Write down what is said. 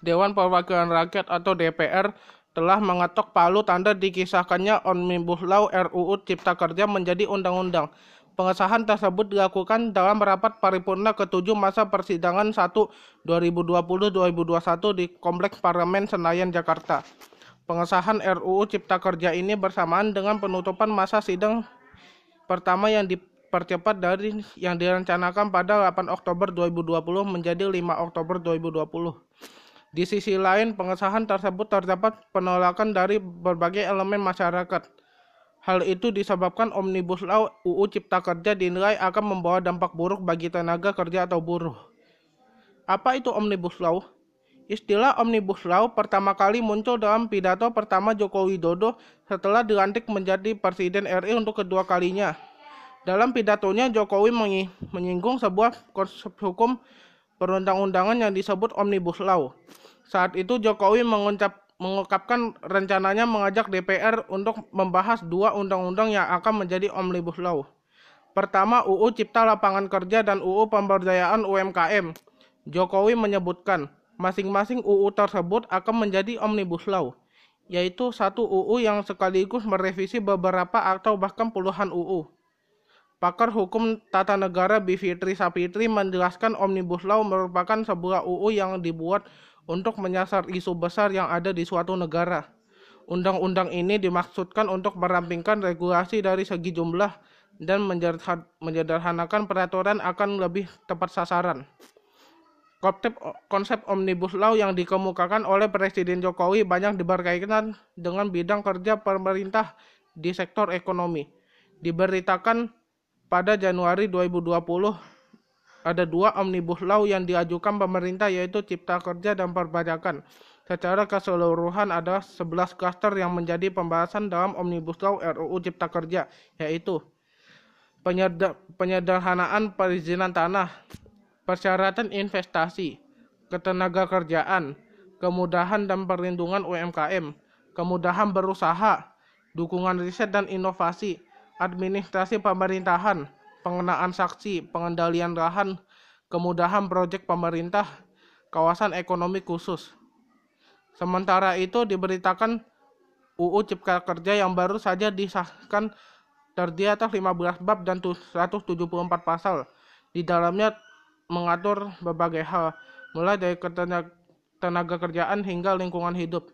Dewan Perwakilan Rakyat atau DPR telah mengetok palu tanda dikisahkannya Omnibus Law RUU Cipta Kerja menjadi undang-undang. Pengesahan tersebut dilakukan dalam rapat paripurna ketujuh masa persidangan 1 2020-2021 di Kompleks Parlemen Senayan, Jakarta. Pengesahan RUU Cipta Kerja ini bersamaan dengan penutupan masa sidang pertama yang dipercepat dari yang direncanakan pada 8 Oktober 2020 menjadi 5 Oktober 2020. Di sisi lain, pengesahan tersebut terdapat penolakan dari berbagai elemen masyarakat. Hal itu disebabkan Omnibus Law UU Cipta Kerja dinilai akan membawa dampak buruk bagi tenaga kerja atau buruh. Apa itu Omnibus Law? Istilah Omnibus Law pertama kali muncul dalam pidato pertama Joko Widodo setelah dilantik menjadi Presiden RI untuk kedua kalinya. Dalam pidatonya, Jokowi menyinggung sebuah konsep hukum perundang-undangan yang disebut Omnibus Law. Saat itu Jokowi mengucap, mengungkapkan rencananya mengajak DPR untuk membahas dua undang-undang yang akan menjadi Omnibus Law. Pertama, UU Cipta Lapangan Kerja dan UU Pemberdayaan UMKM. Jokowi menyebutkan, masing-masing UU tersebut akan menjadi Omnibus Law, yaitu satu UU yang sekaligus merevisi beberapa atau bahkan puluhan UU. Pakar Hukum Tata Negara Bivitri Sapitri menjelaskan Omnibus Law merupakan sebuah UU yang dibuat untuk menyasar isu besar yang ada di suatu negara. Undang-undang ini dimaksudkan untuk merampingkan regulasi dari segi jumlah dan menyederhanakan peraturan akan lebih tepat sasaran. Konsep, Omnibus Law yang dikemukakan oleh Presiden Jokowi banyak diberkaitkan dengan bidang kerja pemerintah di sektor ekonomi. Diberitakan pada Januari 2020 ada dua omnibus law yang diajukan pemerintah yaitu Cipta Kerja dan Perpajakan. Secara keseluruhan ada 11 klaster yang menjadi pembahasan dalam Omnibus Law RUU Cipta Kerja yaitu penyederhanaan perizinan tanah, persyaratan investasi, ketenaga kerjaan, kemudahan dan perlindungan UMKM, kemudahan berusaha, dukungan riset dan inovasi, administrasi pemerintahan, pengenaan saksi, pengendalian lahan, kemudahan proyek pemerintah, kawasan ekonomi khusus. Sementara itu diberitakan UU Cipta Kerja yang baru saja disahkan terdiri atas 15 bab dan 174 pasal. Di dalamnya mengatur berbagai hal, mulai dari tenaga kerjaan hingga lingkungan hidup.